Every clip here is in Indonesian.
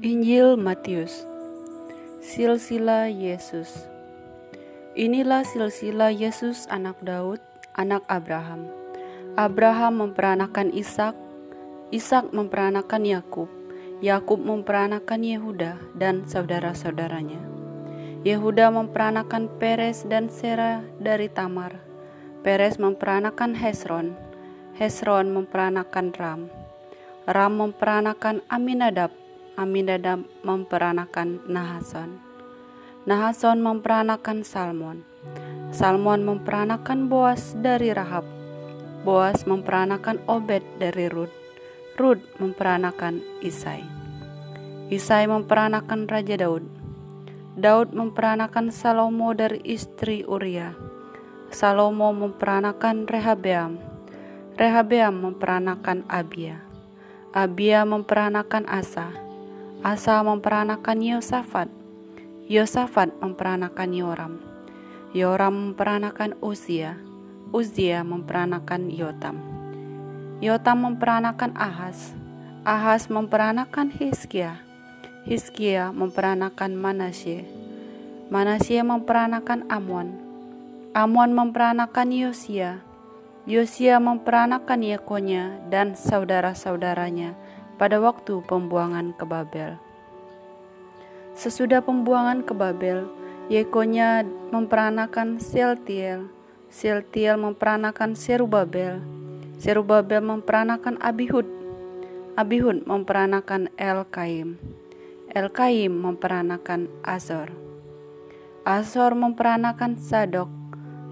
Injil Matius Silsila Yesus Inilah silsila Yesus anak Daud, anak Abraham. Abraham memperanakan Ishak, Ishak memperanakan Yakub, Yakub memperanakan Yehuda dan saudara-saudaranya. Yehuda memperanakan Peres dan Sera dari Tamar. Peres memperanakan Hesron, Hesron memperanakan Ram. Ram memperanakan Aminadab, Aminadab memperanakan Nahason. Nahason memperanakan Salmon. Salmon memperanakan Boas dari Rahab. Boas memperanakan Obed dari Rut. Rut memperanakan Isai. Isai memperanakan Raja Daud. Daud memperanakan Salomo dari istri Uria. Salomo memperanakan Rehabeam. Rehabeam memperanakan Abia. Abia memperanakan Asa. Asa memperanakan Yosafat. Yosafat memperanakan Yoram. Yoram memperanakan Uzia. Uzia memperanakan Yotam. Yotam memperanakan Ahas. Ahas memperanakan Hizkia. Hizkia memperanakan Manasye. Manasye memperanakan Amon. Amon memperanakan Yosia. Yosia memperanakan Yekonya dan saudara-saudaranya pada waktu pembuangan ke Babel. Sesudah pembuangan ke Babel, Yekonya memperanakan Seltiel, Seltiel memperanakan Serubabel, Serubabel memperanakan Abihud, Abihud memperanakan El-Kaim, El-Kaim memperanakan Azor, Azor memperanakan Sadok,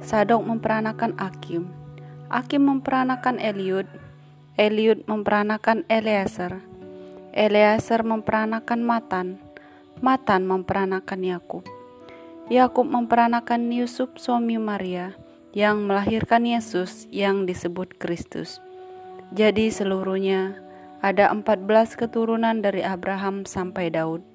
Sadok memperanakan Akim, Akim memperanakan Eliud, Eliud memperanakan Eleazar, Eleazar memperanakan Matan, Matan memperanakan Yakub. Yakub memperanakan Yusuf suami Maria yang melahirkan Yesus yang disebut Kristus. Jadi seluruhnya ada 14 keturunan dari Abraham sampai Daud,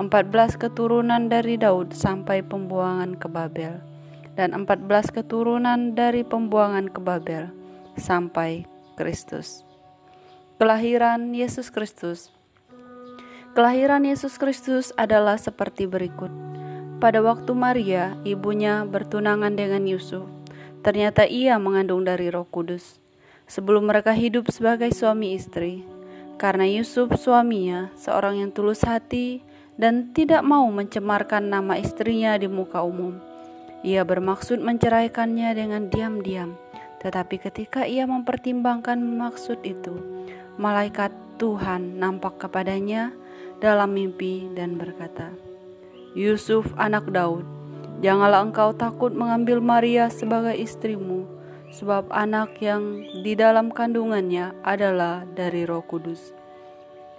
14 keturunan dari Daud sampai pembuangan ke Babel dan 14 keturunan dari pembuangan ke Babel sampai Kristus. Kelahiran Yesus Kristus Kelahiran Yesus Kristus adalah seperti berikut. Pada waktu Maria, ibunya bertunangan dengan Yusuf, ternyata ia mengandung dari Roh Kudus. Sebelum mereka hidup sebagai suami istri, karena Yusuf suaminya seorang yang tulus hati dan tidak mau mencemarkan nama istrinya di muka umum ia bermaksud menceraikannya dengan diam-diam, tetapi ketika ia mempertimbangkan maksud itu, malaikat Tuhan nampak kepadanya dalam mimpi dan berkata, "Yusuf, anak Daud, janganlah engkau takut mengambil Maria sebagai istrimu, sebab anak yang di dalam kandungannya adalah dari Roh Kudus.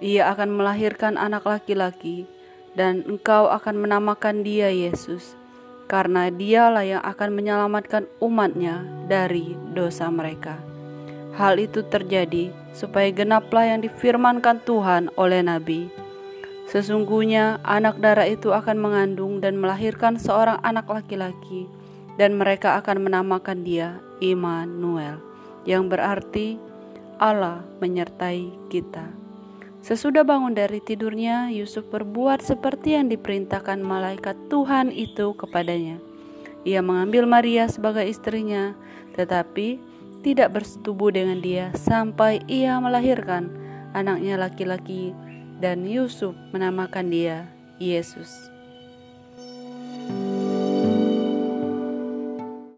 Ia akan melahirkan anak laki-laki, dan engkau akan menamakan dia Yesus." Karena dialah yang akan menyelamatkan umatnya dari dosa mereka. Hal itu terjadi supaya genaplah yang difirmankan Tuhan oleh Nabi. Sesungguhnya anak darah itu akan mengandung dan melahirkan seorang anak laki-laki dan mereka akan menamakan dia Immanuel yang berarti Allah menyertai kita. Sesudah bangun dari tidurnya, Yusuf berbuat seperti yang diperintahkan malaikat Tuhan itu kepadanya. Ia mengambil Maria sebagai istrinya, tetapi tidak bersetubuh dengan dia sampai ia melahirkan anaknya laki-laki, dan Yusuf menamakan dia Yesus.